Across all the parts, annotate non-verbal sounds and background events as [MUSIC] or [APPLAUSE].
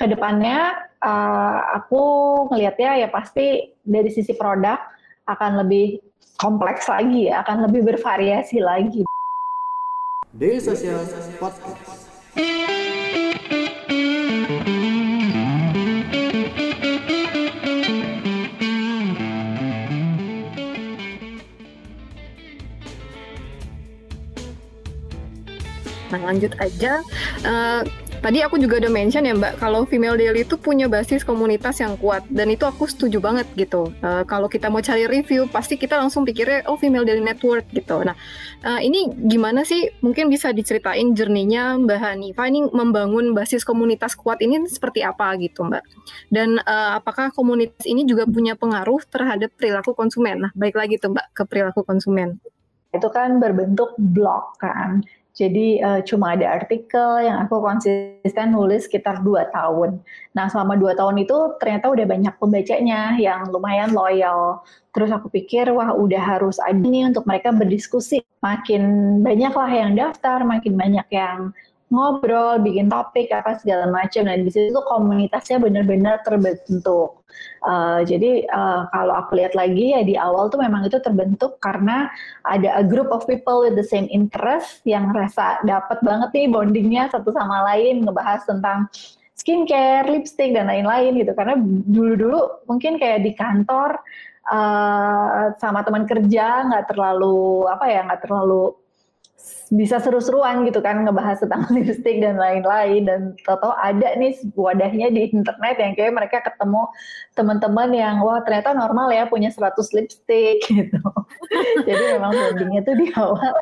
ke depannya uh, aku ngelihatnya ya pasti dari sisi produk akan lebih kompleks lagi ya, akan lebih bervariasi lagi. Daily Social Podcast. Nah lanjut aja. Uh, tadi aku juga udah mention ya Mbak, kalau Female Daily itu punya basis komunitas yang kuat dan itu aku setuju banget gitu. Uh, kalau kita mau cari review, pasti kita langsung pikirnya oh Female Daily Network gitu. Nah uh, ini gimana sih? Mungkin bisa diceritain jerninya Mbak Hanifa ini membangun basis komunitas kuat ini seperti apa gitu Mbak? Dan uh, apakah komunitas ini juga punya pengaruh terhadap perilaku konsumen? Nah baik lagi tuh Mbak ke perilaku konsumen. Itu kan berbentuk blog kan jadi uh, cuma ada artikel yang aku konsisten nulis sekitar dua tahun. Nah selama dua tahun itu ternyata udah banyak pembacanya yang lumayan loyal. Terus aku pikir wah udah harus ada nih untuk mereka berdiskusi. Makin banyak lah yang daftar, makin banyak yang ngobrol, bikin topik apa segala macam dan di situ komunitasnya benar-benar terbentuk. Uh, jadi uh, kalau aku lihat lagi ya di awal tuh memang itu terbentuk karena ada a group of people with the same interest yang rasa dapat banget nih bondingnya satu sama lain ngebahas tentang skincare, lipstick dan lain-lain gitu. Karena dulu-dulu mungkin kayak di kantor uh, sama teman kerja nggak terlalu apa ya nggak terlalu bisa seru-seruan gitu kan ngebahas tentang [LAUGHS] lipstick dan lain-lain. Dan tau-tau ada nih wadahnya di internet yang kayak mereka ketemu teman-teman yang wah ternyata normal ya punya 100 lipstick [LAUGHS] gitu. Jadi memang bondingnya tuh di awal.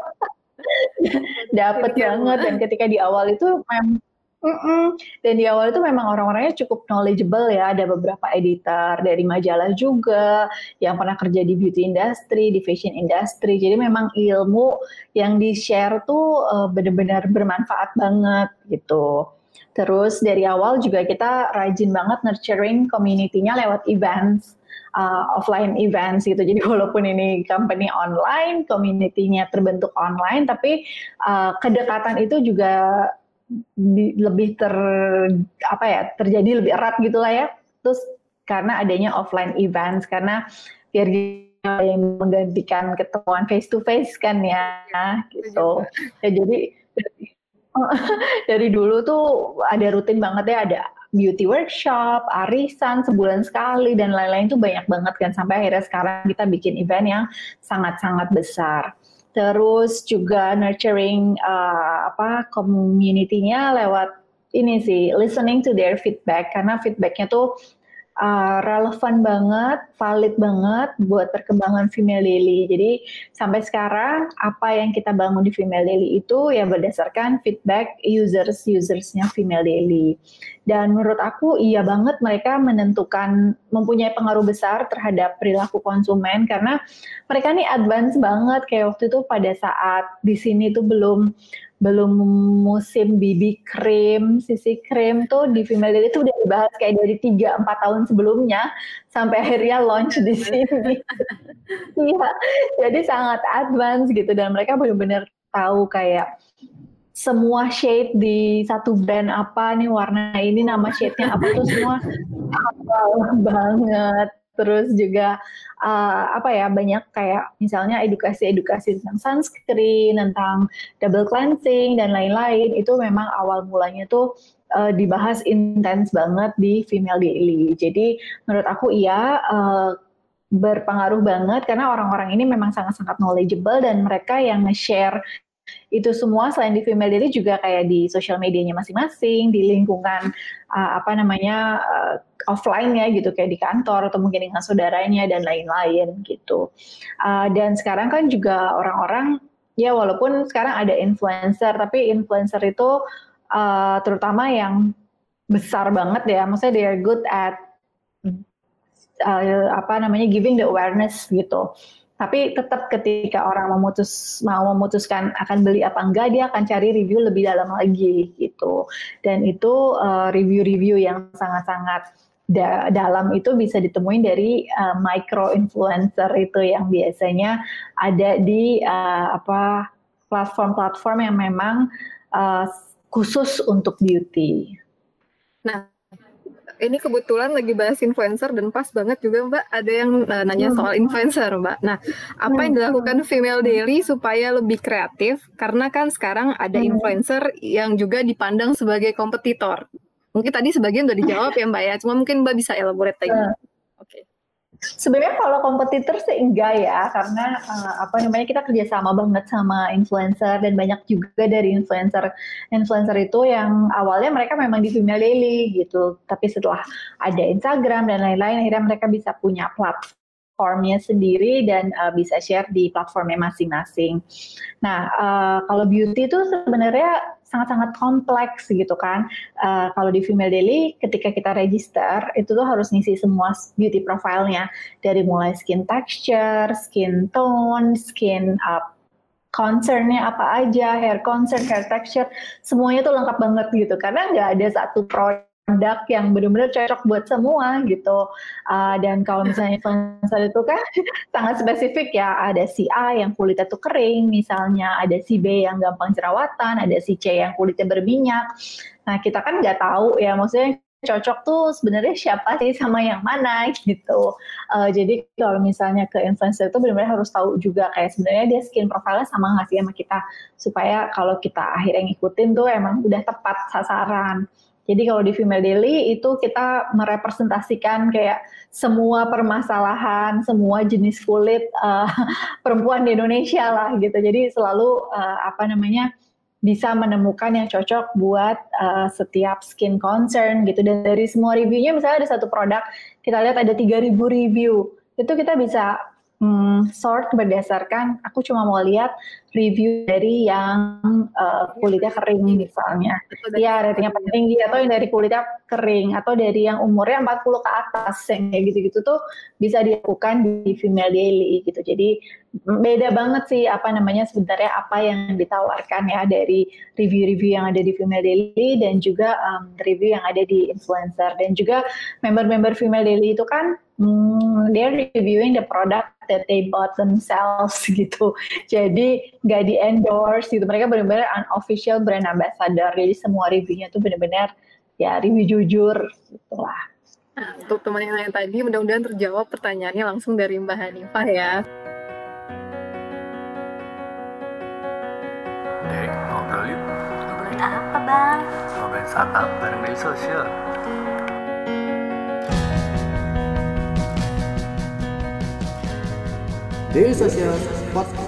[LAUGHS] Dapat banget. Dan ketika di awal itu memang Mm-mm. Dan di awal itu memang orang-orangnya cukup knowledgeable ya. Ada beberapa editor dari majalah juga yang pernah kerja di beauty industry, di fashion industry. Jadi memang ilmu yang di share tuh uh, benar-benar bermanfaat banget gitu. Terus dari awal juga kita rajin banget nurturing community-nya lewat events. Uh, offline events gitu. Jadi walaupun ini company online, community-nya terbentuk online, tapi uh, kedekatan itu juga di, lebih ter apa ya terjadi lebih erat gitulah ya. Terus karena adanya offline events karena biar yang menggantikan ketemuan face to face kan ya gitu. Ya jadi [LAUGHS] dari dulu tuh ada rutin banget ya ada beauty workshop, arisan sebulan sekali dan lain-lain tuh banyak banget kan. Sampai akhirnya sekarang kita bikin event yang sangat-sangat besar terus juga nurturing uh, apa community-nya lewat ini sih listening to their feedback karena feedbacknya tuh uh, relevan banget, valid banget buat perkembangan female daily. Jadi sampai sekarang apa yang kita bangun di female daily itu ya berdasarkan feedback users usersnya female daily. Dan menurut aku iya banget mereka menentukan mempunyai pengaruh besar terhadap perilaku konsumen karena mereka nih advance banget kayak waktu itu pada saat di sini tuh belum belum musim BB krim, sisi krim tuh di female daily itu udah dibahas kayak dari 3 4 tahun sebelumnya sampai akhirnya launch di sini. [LAUGHS] Iya. jadi sangat advance gitu dan mereka benar-benar tahu kayak semua shade di satu brand apa nih warna ini nama shade-nya apa tuh semua banget terus juga uh, apa ya banyak kayak misalnya edukasi-edukasi tentang sunscreen, tentang double cleansing dan lain-lain itu memang awal mulanya tuh uh, dibahas intens banget di Female Daily. Jadi menurut aku iya uh, berpengaruh banget karena orang-orang ini memang sangat-sangat knowledgeable dan mereka yang nge-share itu semua selain di female daily juga kayak di sosial medianya masing-masing, di lingkungan uh, apa namanya uh, offline ya gitu kayak di kantor atau mungkin dengan saudaranya dan lain-lain gitu. Uh, dan sekarang kan juga orang-orang ya walaupun sekarang ada influencer tapi influencer itu uh, terutama yang besar banget ya, maksudnya they are good at uh, apa namanya giving the awareness gitu. Tapi tetap ketika orang memutus mau memutuskan akan beli apa enggak, dia akan cari review lebih dalam lagi gitu. Dan itu uh, review-review yang sangat-sangat da dalam itu bisa ditemuin dari uh, micro influencer itu yang biasanya ada di uh, apa platform-platform yang memang uh, khusus untuk beauty. Nah, ini kebetulan lagi bahas influencer dan pas banget juga Mbak ada yang uh, nanya hmm. soal influencer Mbak. Nah, apa yang hmm. dilakukan Female Daily supaya lebih kreatif? Karena kan sekarang ada hmm. influencer yang juga dipandang sebagai kompetitor. Mungkin tadi sebagian udah dijawab ya Mbak ya, cuma mungkin Mbak bisa elaborate lagi. Sebenarnya kalau kompetitor sih enggak ya, karena uh, apa namanya kita kerjasama banget sama influencer dan banyak juga dari influencer influencer itu yang awalnya mereka memang di female daily gitu, tapi setelah ada Instagram dan lain-lain akhirnya mereka bisa punya platformnya sendiri dan uh, bisa share di platformnya masing-masing. Nah, uh, kalau beauty itu sebenarnya sangat-sangat kompleks gitu kan. Uh, kalau di Female Daily, ketika kita register, itu tuh harus ngisi semua beauty profile-nya. Dari mulai skin texture, skin tone, skin uh, concernnya apa aja, hair concern, hair texture, semuanya tuh lengkap banget gitu. Karena nggak ada satu produk produk yang benar-benar cocok buat semua gitu. Uh, dan kalau misalnya influencer itu kan [LAUGHS] sangat spesifik ya, ada si A yang kulitnya tuh kering, misalnya ada si B yang gampang jerawatan, ada si C yang kulitnya berminyak. Nah kita kan nggak tahu ya, maksudnya cocok tuh sebenarnya siapa sih sama yang mana gitu. Uh, jadi kalau misalnya ke influencer itu benar-benar harus tahu juga kayak sebenarnya dia skin profile sama nggak sih sama kita supaya kalau kita akhirnya ngikutin tuh emang udah tepat sasaran. Jadi kalau di Female Daily itu kita merepresentasikan kayak semua permasalahan, semua jenis kulit uh, [LAUGHS] perempuan di Indonesia lah gitu. Jadi selalu uh, apa namanya bisa menemukan yang cocok buat uh, setiap skin concern gitu. Dan dari semua reviewnya misalnya ada satu produk kita lihat ada 3000 review. Itu kita bisa hmm, sort berdasarkan aku cuma mau lihat review dari yang uh, kulitnya kering misalnya. Iya, ratingnya paling tinggi atau yang dari kulitnya kering atau dari yang umurnya 40 ke atas yang kayak gitu-gitu tuh bisa dilakukan di female daily gitu. Jadi beda banget sih apa namanya sebenarnya apa yang ditawarkan ya dari review-review yang ada di female daily dan juga um, review yang ada di influencer dan juga member-member female daily itu kan hmm, they're reviewing the product that they bought themselves [LAUGHS] gitu. Jadi nggak di endorse gitu. Mereka benar-benar unofficial brand ambassador. Jadi semua reviewnya tuh benar-benar ya review jujur gitulah. Nah, untuk teman yang lain tadi, mudah-mudahan terjawab pertanyaannya langsung dari Mbak Hanifah ya. Dek, ngobrol yuk. Ngobrolin apa, Bang? Ngobrolin startup bareng media sosial. Daily Social Podcast.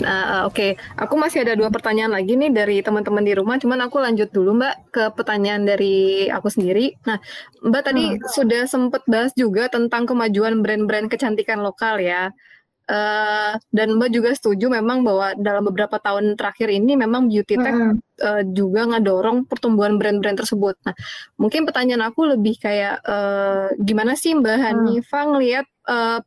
Nah, oke, okay. aku masih ada dua pertanyaan lagi nih dari teman-teman di rumah. Cuman aku lanjut dulu, Mbak, ke pertanyaan dari aku sendiri. Nah, Mbak tadi hmm. sudah sempat bahas juga tentang kemajuan brand-brand kecantikan lokal ya. Uh, dan Mbak juga setuju memang bahwa dalam beberapa tahun terakhir ini memang beauty tech mm. uh, juga ngedorong pertumbuhan brand-brand tersebut. Nah, mungkin pertanyaan aku lebih kayak uh, gimana sih Mbak mm. Hanifah ngelihat uh,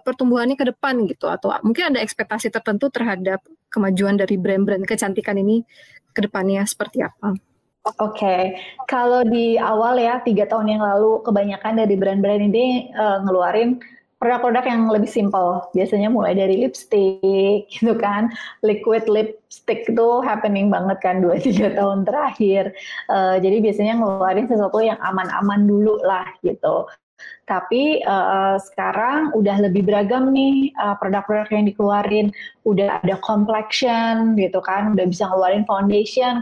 pertumbuhannya ke depan gitu atau mungkin ada ekspektasi tertentu terhadap kemajuan dari brand-brand kecantikan ini ke depannya seperti apa? Oke, okay. kalau di awal ya tiga tahun yang lalu kebanyakan dari brand-brand ini uh, ngeluarin produk-produk yang lebih simple. Biasanya mulai dari lipstick [LAUGHS] gitu kan. Liquid lipstick itu happening banget kan 2-3 tahun terakhir. Uh, jadi biasanya ngeluarin sesuatu yang aman-aman dulu lah gitu. Tapi uh, sekarang udah lebih beragam nih uh, produk-produk yang dikeluarin. Udah ada complexion gitu kan, udah bisa ngeluarin foundation,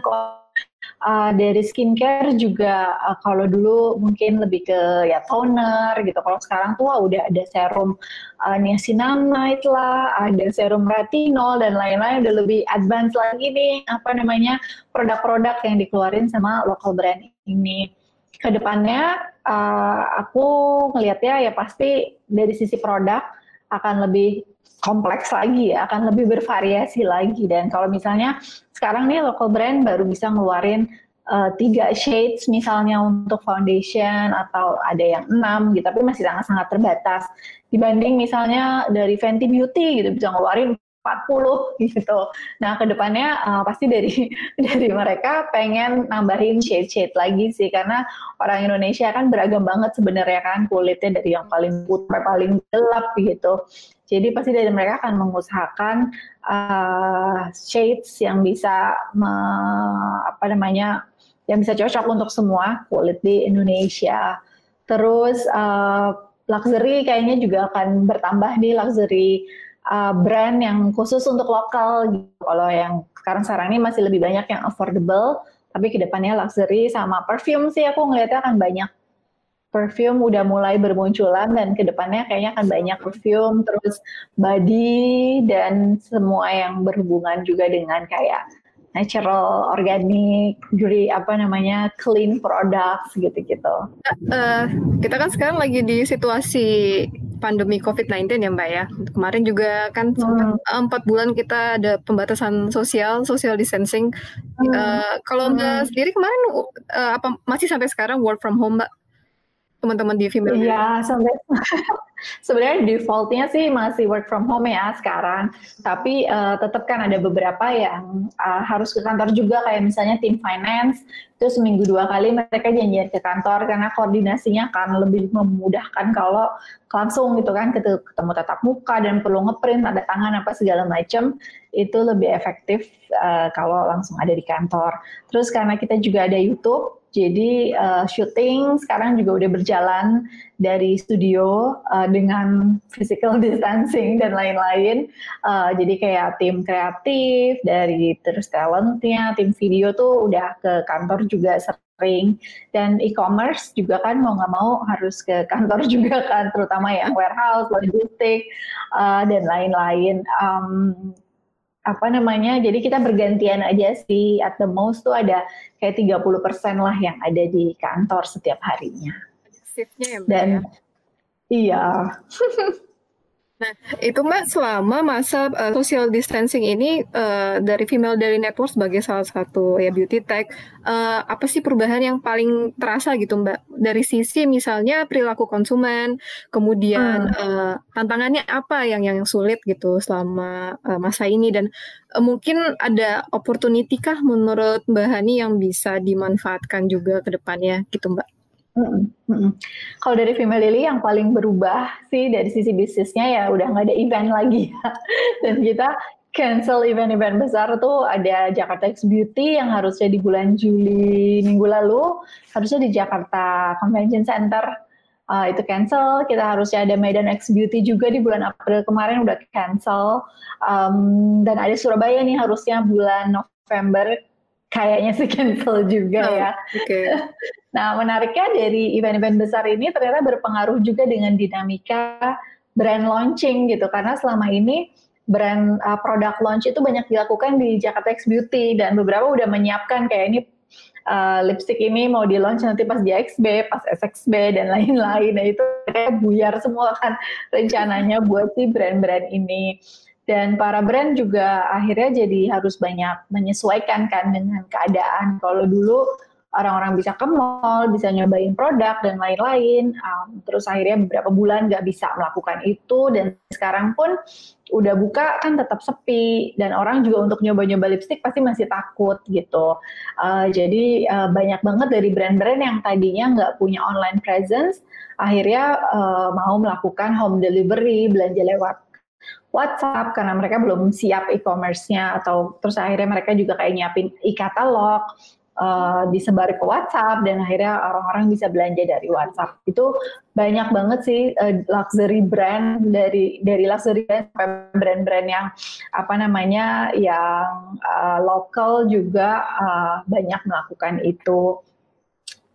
uh, dari skincare juga uh, kalau dulu mungkin lebih ke ya toner gitu. Kalau sekarang tuh wah, udah ada serum uh, niacinamide lah, ada serum retinol dan lain-lain udah lebih advance lagi nih apa namanya produk-produk yang dikeluarin sama local brand ini. Ke depannya uh, aku ngelihatnya ya pasti dari sisi produk akan lebih kompleks lagi ya, akan lebih bervariasi lagi. Dan kalau misalnya sekarang nih local brand baru bisa ngeluarin uh, tiga shades misalnya untuk foundation atau ada yang enam gitu, tapi masih sangat-sangat terbatas. Dibanding misalnya dari Fenty Beauty gitu bisa ngeluarin 40 [LAUGHS] gitu. Nah, ke depannya uh, pasti dari [LAUGHS] dari mereka pengen nambahin shade-shade lagi sih karena orang Indonesia kan beragam banget sebenarnya kan kulitnya dari yang paling putih paling gelap gitu. Jadi pasti dari mereka akan mengusahakan uh, shades yang bisa me, apa namanya yang bisa cocok untuk semua kulit di Indonesia. Terus uh, luxury kayaknya juga akan bertambah nih luxury uh, brand yang khusus untuk lokal. Gitu. Kalau yang sekarang-sekarang ini masih lebih banyak yang affordable, tapi ke depannya luxury sama perfume sih aku ngeliatnya akan banyak perfume udah mulai bermunculan dan ke depannya kayaknya akan banyak perfume terus body dan semua yang berhubungan juga dengan kayak natural, organic, jadi apa namanya clean products gitu-gitu. Uh, kita kan sekarang lagi di situasi pandemi COVID-19 ya Mbak ya. Kemarin juga kan hmm. empat bulan kita ada pembatasan sosial, social distancing. Hmm. Uh, kalau Mbak hmm. sendiri kemarin uh, apa masih sampai sekarang work from home Mbak? Teman-teman di female Iya, sampai [LAUGHS] sebenarnya defaultnya sih masih work from home ya sekarang. Tapi uh, tetap kan ada beberapa yang uh, harus ke kantor juga kayak misalnya tim finance itu seminggu dua kali mereka janjian ke kantor karena koordinasinya kan lebih memudahkan kalau langsung gitu kan ketemu tatap muka dan perlu ngeprint ada tangan apa segala macam itu lebih efektif uh, kalau langsung ada di kantor. Terus karena kita juga ada YouTube jadi uh, syuting sekarang juga udah berjalan dari studio uh, dengan physical [LAUGHS] distancing dan lain-lain. Uh, jadi kayak tim kreatif dari terus talentnya, tim video tuh udah ke kantor juga sering dan e-commerce juga kan mau nggak mau harus ke kantor [LAUGHS] juga kan, terutama ya warehouse, logistik uh, dan lain-lain. Um, apa namanya jadi kita bergantian aja sih at the most tuh ada kayak 30% lah yang ada di kantor setiap harinya. Shiftnya ya, Dan ya? iya. [LAUGHS] Nah, itu Mbak selama masa uh, social distancing ini uh, dari Female Daily Network sebagai salah satu ya beauty tech, uh, apa sih perubahan yang paling terasa gitu Mbak? Dari sisi misalnya perilaku konsumen, kemudian hmm. uh, tantangannya apa yang yang sulit gitu selama uh, masa ini dan uh, mungkin ada opportunity kah menurut Mbak Hani yang bisa dimanfaatkan juga ke depannya gitu Mbak? Kalau dari Female Lily yang paling berubah sih dari sisi bisnisnya ya udah nggak ada event lagi ya. [LAUGHS] Dan kita cancel event-event besar tuh ada Jakarta X Beauty yang harusnya di bulan Juli minggu lalu harusnya di Jakarta Convention Center uh, itu cancel. Kita harusnya ada Medan X Beauty juga di bulan April kemarin udah cancel. Um, dan ada Surabaya nih harusnya bulan November kayaknya sih cancel juga oh, ya. Okay. [LAUGHS] nah, menariknya dari event-event besar ini ternyata berpengaruh juga dengan dinamika brand launching gitu karena selama ini brand uh, produk launch itu banyak dilakukan di Jakarta X Beauty dan beberapa udah menyiapkan kayak ini uh, lipstick ini mau di launch nanti pas JXB, pas SXB dan lain-lain. Nah itu kayak buyar semua kan rencananya buat si brand-brand ini dan para brand juga akhirnya jadi harus banyak menyesuaikan kan dengan keadaan. Kalau dulu orang-orang bisa ke mall, bisa nyobain produk dan lain-lain, um, terus akhirnya beberapa bulan nggak bisa melakukan itu dan sekarang pun udah buka kan tetap sepi dan orang juga untuk nyoba-nyoba lipstick pasti masih takut gitu. Uh, jadi uh, banyak banget dari brand-brand yang tadinya nggak punya online presence, akhirnya uh, mau melakukan home delivery, belanja lewat WhatsApp karena mereka belum siap e-commerce-nya atau terus akhirnya mereka juga kayak nyiapin e-katalog uh, disebar ke WhatsApp dan akhirnya orang-orang bisa belanja dari WhatsApp. Itu banyak banget sih uh, luxury brand dari dari luxury brand sampai brand-brand yang apa namanya yang uh, lokal juga uh, banyak melakukan itu.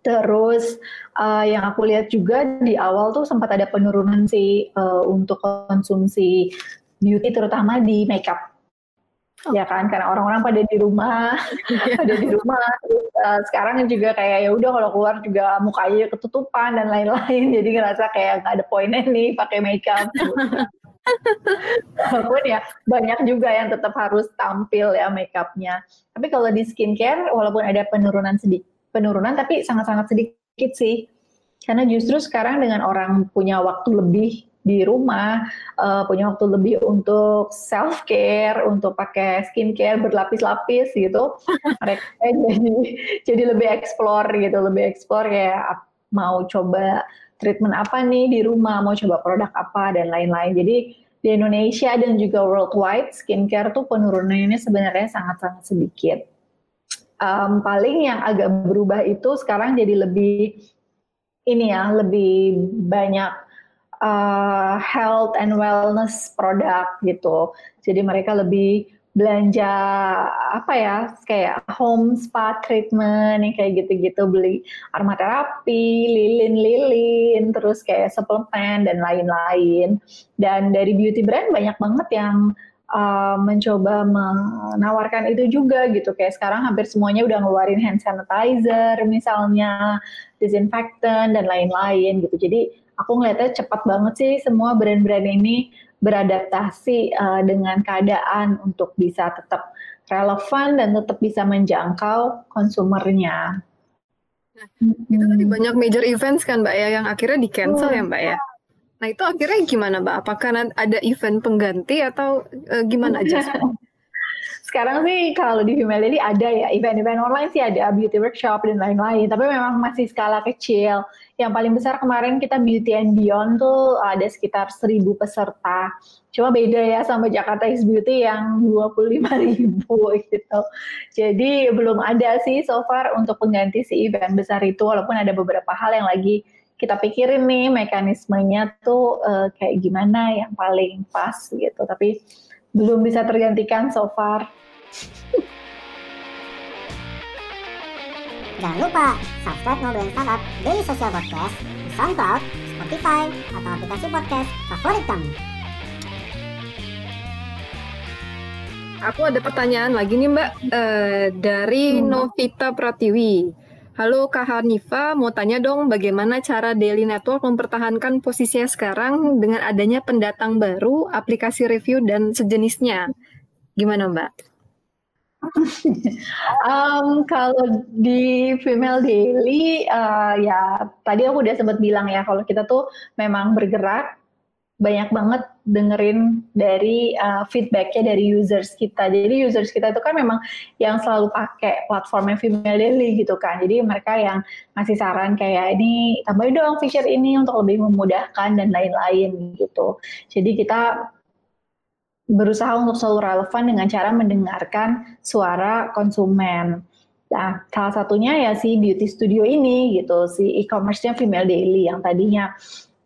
Terus uh, yang aku lihat juga di awal tuh sempat ada penurunan sih uh, untuk konsumsi beauty terutama di makeup. Oh. Ya kan karena orang-orang pada di rumah, [LAUGHS] pada di rumah. Terus, uh, sekarang juga kayak ya udah kalau keluar juga mukanya ketutupan dan lain-lain. [LAUGHS] Jadi ngerasa kayak nggak ada poinnya nih pakai makeup. [LAUGHS] Walaupun ya banyak juga yang tetap harus tampil ya makeupnya. Tapi kalau di skincare walaupun ada penurunan sedikit penurunan tapi sangat-sangat sedikit sih. Karena justru sekarang dengan orang punya waktu lebih di rumah, uh, punya waktu lebih untuk self care, untuk pakai skincare berlapis-lapis gitu. [LAUGHS] Mereka jadi jadi lebih explore gitu, lebih explore ya mau coba treatment apa nih di rumah, mau coba produk apa dan lain-lain. Jadi di Indonesia dan juga worldwide skincare tuh penurunannya sebenarnya sangat-sangat sedikit. Um, paling yang agak berubah itu sekarang jadi lebih ini ya, lebih banyak uh, health and wellness product gitu. Jadi mereka lebih belanja apa ya kayak home spa treatment yang kayak gitu-gitu beli aromaterapi, lilin-lilin, terus kayak suplemen dan lain-lain. Dan dari beauty brand banyak banget yang uh, mencoba menawarkan itu juga gitu. Kayak sekarang hampir semuanya udah ngeluarin hand sanitizer misalnya, disinfektan dan lain-lain gitu. Jadi aku ngeliatnya cepat banget sih semua brand-brand ini beradaptasi uh, dengan keadaan untuk bisa tetap relevan dan tetap bisa menjangkau konsumernya. Nah, itu tadi banyak major events kan Mbak ya yang akhirnya di cancel ya Mbak ya. Nah itu akhirnya gimana Mbak? Apakah ada event pengganti atau uh, gimana aja? [LAUGHS] Sekarang sih kalau di Female Daily ada ya event-event online sih ada beauty workshop dan lain-lain. Tapi memang masih skala kecil. Yang paling besar kemarin kita Beauty and Beyond tuh ada sekitar 1000 peserta. Cuma beda ya sama Jakarta X Beauty yang 25 ribu [LAUGHS] gitu. Jadi belum ada sih so far untuk pengganti si event besar itu. Walaupun ada beberapa hal yang lagi kita pikirin nih mekanismenya tuh uh, kayak gimana yang paling pas gitu. Tapi belum bisa tergantikan so far. Jangan lupa subscribe Ngobrolin Startup Daily Social Podcast di SoundCloud, Spotify, atau aplikasi podcast favorit kamu. Aku ada pertanyaan lagi nih Mbak uh, dari hmm. Novita Pratiwi. Halo Kak Hanifa, mau tanya dong bagaimana cara Daily Network mempertahankan posisinya sekarang dengan adanya pendatang baru, aplikasi review dan sejenisnya. Gimana Mbak? [LAUGHS] um, kalau di Female Daily, uh, ya tadi aku udah sempat bilang ya kalau kita tuh memang bergerak banyak banget dengerin dari uh, feedbacknya dari users kita. Jadi users kita itu kan memang yang selalu pakai platformnya Female Daily gitu kan. Jadi mereka yang ngasih saran kayak ini tambahin dong feature ini untuk lebih memudahkan dan lain-lain gitu. Jadi kita berusaha untuk selalu relevan dengan cara mendengarkan suara konsumen. Nah, salah satunya ya si beauty studio ini gitu, si e-commerce-nya Female Daily yang tadinya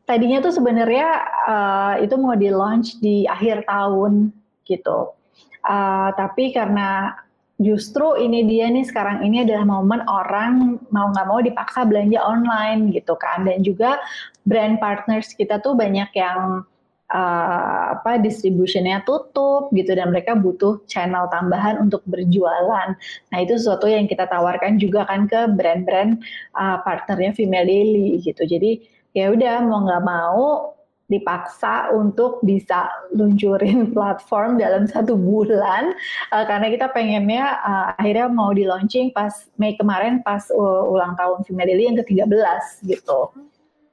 tadinya tuh sebenarnya uh, itu mau di launch di akhir tahun gitu. Uh, tapi karena justru ini dia nih sekarang ini adalah momen orang mau nggak mau dipaksa belanja online gitu kan dan juga brand partners kita tuh banyak yang uh, apa distributionnya tutup gitu dan mereka butuh channel tambahan untuk berjualan. Nah itu sesuatu yang kita tawarkan juga kan ke brand-brand uh, partnernya Female Daily gitu. Jadi ya udah mau nggak mau dipaksa untuk bisa luncurin [LAUGHS] platform dalam satu bulan uh, karena kita pengennya uh, akhirnya mau di launching pas Mei kemarin pas uh, ulang tahun Daily yang ke-13 gitu.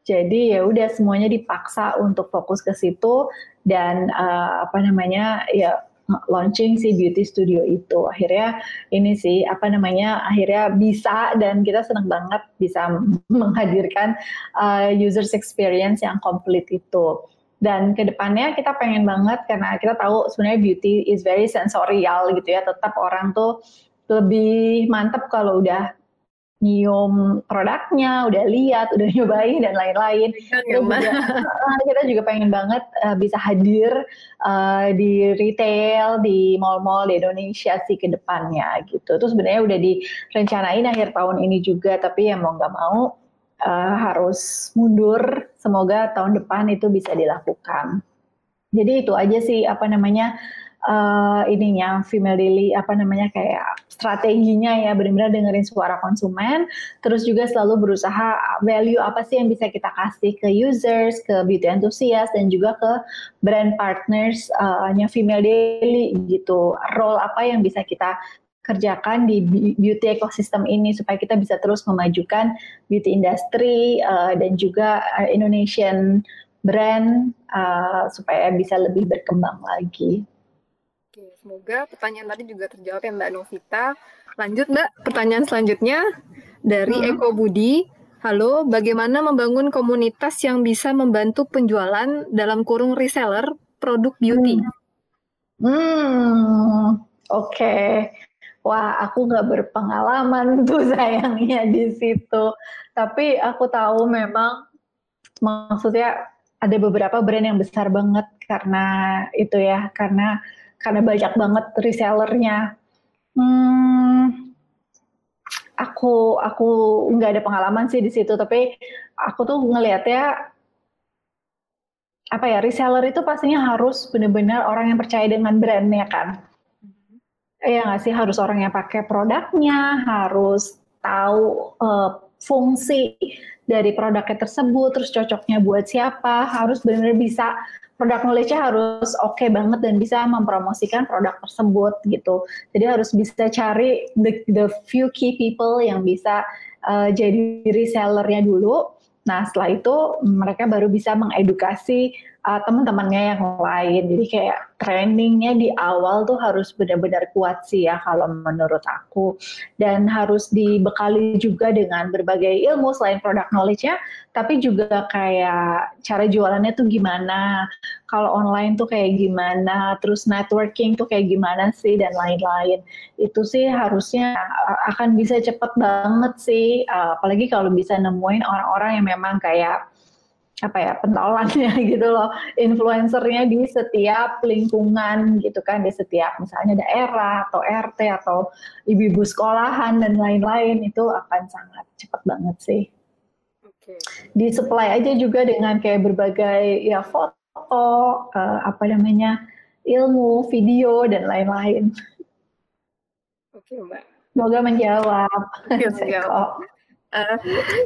Jadi ya udah semuanya dipaksa untuk fokus ke situ dan uh, apa namanya ya launching si beauty studio itu. Akhirnya ini sih apa namanya akhirnya bisa dan kita senang banget bisa [LAUGHS] menghadirkan uh, users experience yang komplit itu. Dan ke depannya kita pengen banget karena kita tahu sebenarnya beauty is very sensorial gitu ya. Tetap orang tuh lebih mantep kalau udah nyium produknya, udah lihat, udah [LAUGHS] nyobain dan lain-lain. Kita, juga, [LAUGHS] kita juga pengen banget uh, bisa hadir uh, di retail, di mall-mall di Indonesia sih ke depannya gitu. Itu sebenarnya udah direncanain akhir tahun ini juga, tapi ya mau nggak mau uh, harus mundur. Semoga tahun depan itu bisa dilakukan. Jadi itu aja sih apa namanya uh, ininya female daily apa namanya kayak strateginya ya benar-benar dengerin suara konsumen terus juga selalu berusaha value apa sih yang bisa kita kasih ke users ke beauty enthusiast dan juga ke brand partners nya female daily gitu role apa yang bisa kita kerjakan di beauty ecosystem ini supaya kita bisa terus memajukan beauty industry uh, dan juga Indonesian brand uh, supaya bisa lebih berkembang lagi. Semoga pertanyaan tadi juga terjawab ya Mbak Novita. Lanjut Mbak, pertanyaan selanjutnya dari hmm. Eko Budi. Halo, bagaimana membangun komunitas yang bisa membantu penjualan dalam kurung reseller produk beauty? Hmm, hmm oke. Okay. wah aku nggak berpengalaman [LAUGHS] tuh sayangnya di situ. Tapi aku tahu memang maksudnya ada beberapa brand yang besar banget karena itu ya, karena karena banyak banget resellernya. Hmm, aku aku nggak ada pengalaman sih di situ, tapi aku tuh ngelihatnya apa ya reseller itu pastinya harus benar-benar orang yang percaya dengan brandnya kan. Iya nggak sih harus orang yang pakai produknya, harus tahu uh, fungsi dari produknya tersebut, terus cocoknya buat siapa, harus benar-benar bisa produk knowledge-nya harus oke okay banget dan bisa mempromosikan produk tersebut gitu. Jadi harus bisa cari the, the few key people yang bisa uh, jadi resellernya dulu. Nah setelah itu mereka baru bisa mengedukasi uh, teman-temannya yang lain. Jadi kayak trainingnya di awal tuh harus benar-benar kuat sih ya kalau menurut aku. Dan harus dibekali juga dengan berbagai ilmu selain product knowledge-nya, tapi juga kayak cara jualannya tuh gimana, kalau online tuh kayak gimana, terus networking tuh kayak gimana sih dan lain-lain. Itu sih harusnya akan bisa cepet banget sih, uh, apalagi kalau bisa nemuin orang-orang yang memang kayak apa ya pentolannya [LAUGHS] gitu loh influencernya di setiap lingkungan gitu kan di setiap misalnya daerah atau RT atau ibu-ibu sekolahan dan lain-lain itu akan sangat cepat banget sih. Okay. Di supply aja juga dengan kayak berbagai ya foto uh, apa namanya ilmu video dan lain-lain. Oke okay, mbak. Semoga menjawab. Uh,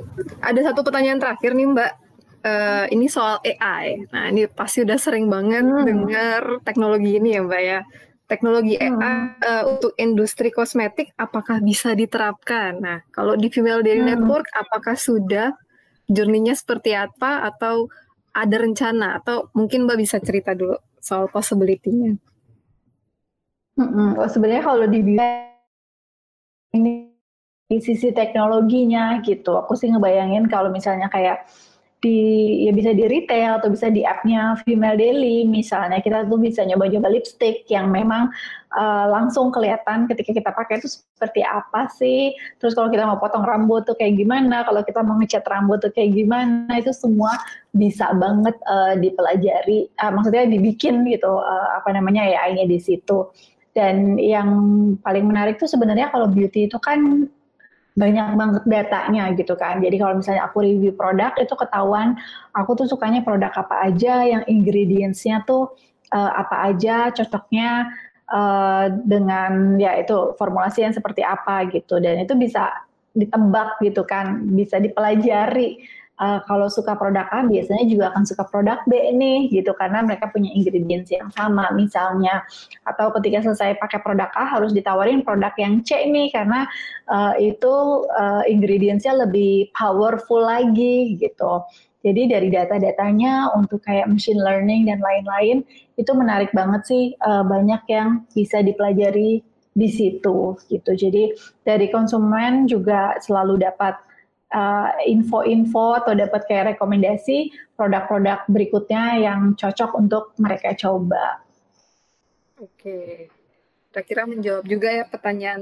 [LAUGHS] ada satu pertanyaan terakhir nih mbak uh, ini soal AI. Nah, ini pasti udah sering banget hmm. dengar teknologi ini ya, Mbak ya. Teknologi hmm. AI uh, eh, untuk industri kosmetik apakah bisa diterapkan? Nah, kalau di Female Daily hmm. Network apakah sudah journey-nya seperti apa atau ada rencana atau mungkin Mbak bisa cerita dulu soal possibility-nya. Hmm, oh, sebenarnya kalau di ini di sisi teknologinya gitu, aku sih ngebayangin kalau misalnya kayak di ya bisa di retail atau bisa di appnya Female Daily misalnya. Kita tuh bisa nyoba-nyoba lipstick yang memang uh, langsung kelihatan ketika kita pakai itu seperti apa sih. Terus kalau kita mau potong rambut tuh kayak gimana kalau kita mau ngecat rambut tuh kayak gimana itu semua bisa banget uh, dipelajari uh, maksudnya dibikin gitu uh, apa namanya ya nya di situ. Dan yang paling menarik tuh sebenarnya kalau beauty itu kan banyak banget datanya gitu kan. Jadi kalau misalnya aku review produk itu ketahuan aku tuh sukanya produk apa aja, yang ingredientsnya tuh uh, apa aja, cocoknya uh, dengan ya itu formulasi yang seperti apa gitu. Dan itu bisa ditebak gitu kan, bisa dipelajari uh, kalau suka produk A biasanya juga akan suka produk B nih gitu karena mereka punya ingredients yang sama misalnya atau ketika selesai pakai produk A harus ditawarin produk yang C nih karena uh, itu uh, ingredientsnya lebih powerful lagi gitu. Jadi dari data-datanya untuk kayak machine learning dan lain-lain itu menarik banget sih banyak yang bisa dipelajari di situ gitu. Jadi dari konsumen juga selalu dapat uh, info-info atau dapat kayak rekomendasi produk-produk berikutnya yang cocok untuk mereka coba. Oke, kira-kira menjawab juga ya pertanyaan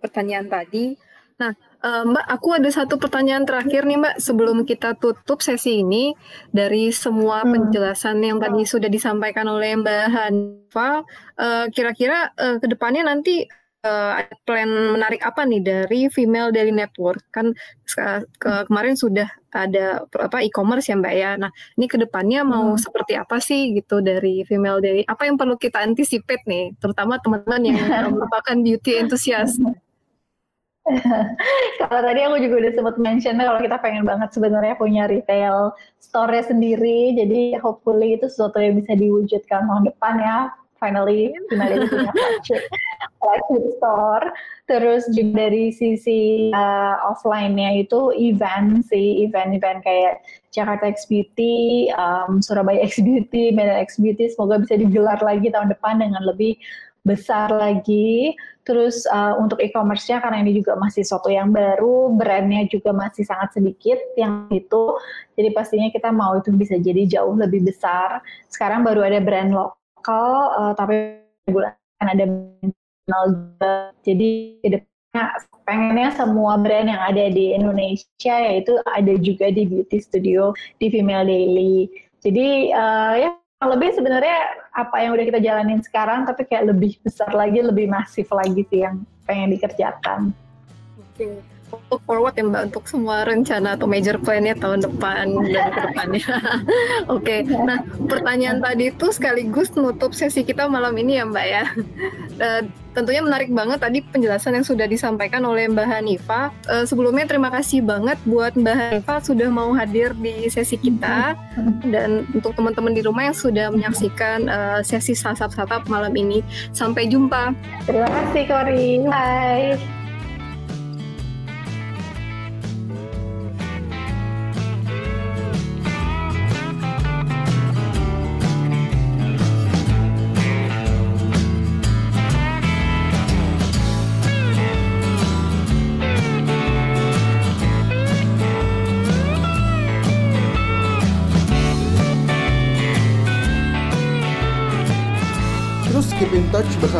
pertanyaan tadi. Nah, uh, Mbak, aku ada satu pertanyaan terakhir nih Mbak sebelum kita tutup sesi ini dari semua hmm. penjelasan yang tadi sudah disampaikan oleh Mbak Hanfa. Uh, kira-kira uh, ke depannya nanti uh, plan menarik apa nih dari Female Daily Network? Kan ke, ke, kemarin sudah ada apa e-commerce ya Mbak ya. Nah, ini ke depannya mau hmm. seperti apa sih gitu dari Female Daily? Apa yang perlu kita anticipate nih, terutama teman-teman yang [LAUGHS] merupakan beauty enthusiast? [LAUGHS] kalau tadi aku juga udah sempat mention kalau kita pengen banget sebenarnya punya retail store sendiri, jadi hopefully itu sesuatu yang bisa diwujudkan tahun depan ya finally [LAUGHS] finally punya flagship store. Terus juga dari sisi uh, offline-nya itu event sih, event-event kayak Jakarta X Beauty, um, Surabaya X Beauty, Medan X Beauty, semoga bisa digelar lagi tahun depan dengan lebih besar lagi. Terus uh, untuk e-commerce-nya karena ini juga masih suatu yang baru, brandnya juga masih sangat sedikit yang itu. Jadi pastinya kita mau itu bisa jadi jauh lebih besar. Sekarang baru ada brand lokal lokal uh, tapi bulan ada internasional juga. Jadi ke depannya pengennya semua brand yang ada di Indonesia yaitu ada juga di beauty studio di Female Daily. Jadi uh, ya lebih sebenarnya apa yang udah kita jalanin sekarang tapi kayak lebih besar lagi, lebih masif lagi sih yang pengen dikerjakan. Oke. Okay look forward ya Mbak untuk semua rencana atau major plan-nya tahun depan dan ke depannya. [LAUGHS] Oke, okay. nah pertanyaan tadi itu sekaligus nutup sesi kita malam ini ya Mbak ya. Uh, [LAUGHS] tentunya menarik banget tadi penjelasan yang sudah disampaikan oleh Mbak Hanifa. Uh, sebelumnya terima kasih banget buat Mbak Hanifa sudah mau hadir di sesi kita [LAUGHS] dan untuk teman-teman di rumah yang sudah menyaksikan uh, sesi sasap satap malam ini. Sampai jumpa. Terima kasih Kori. Bye.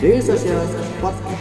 Daily Social Podcast.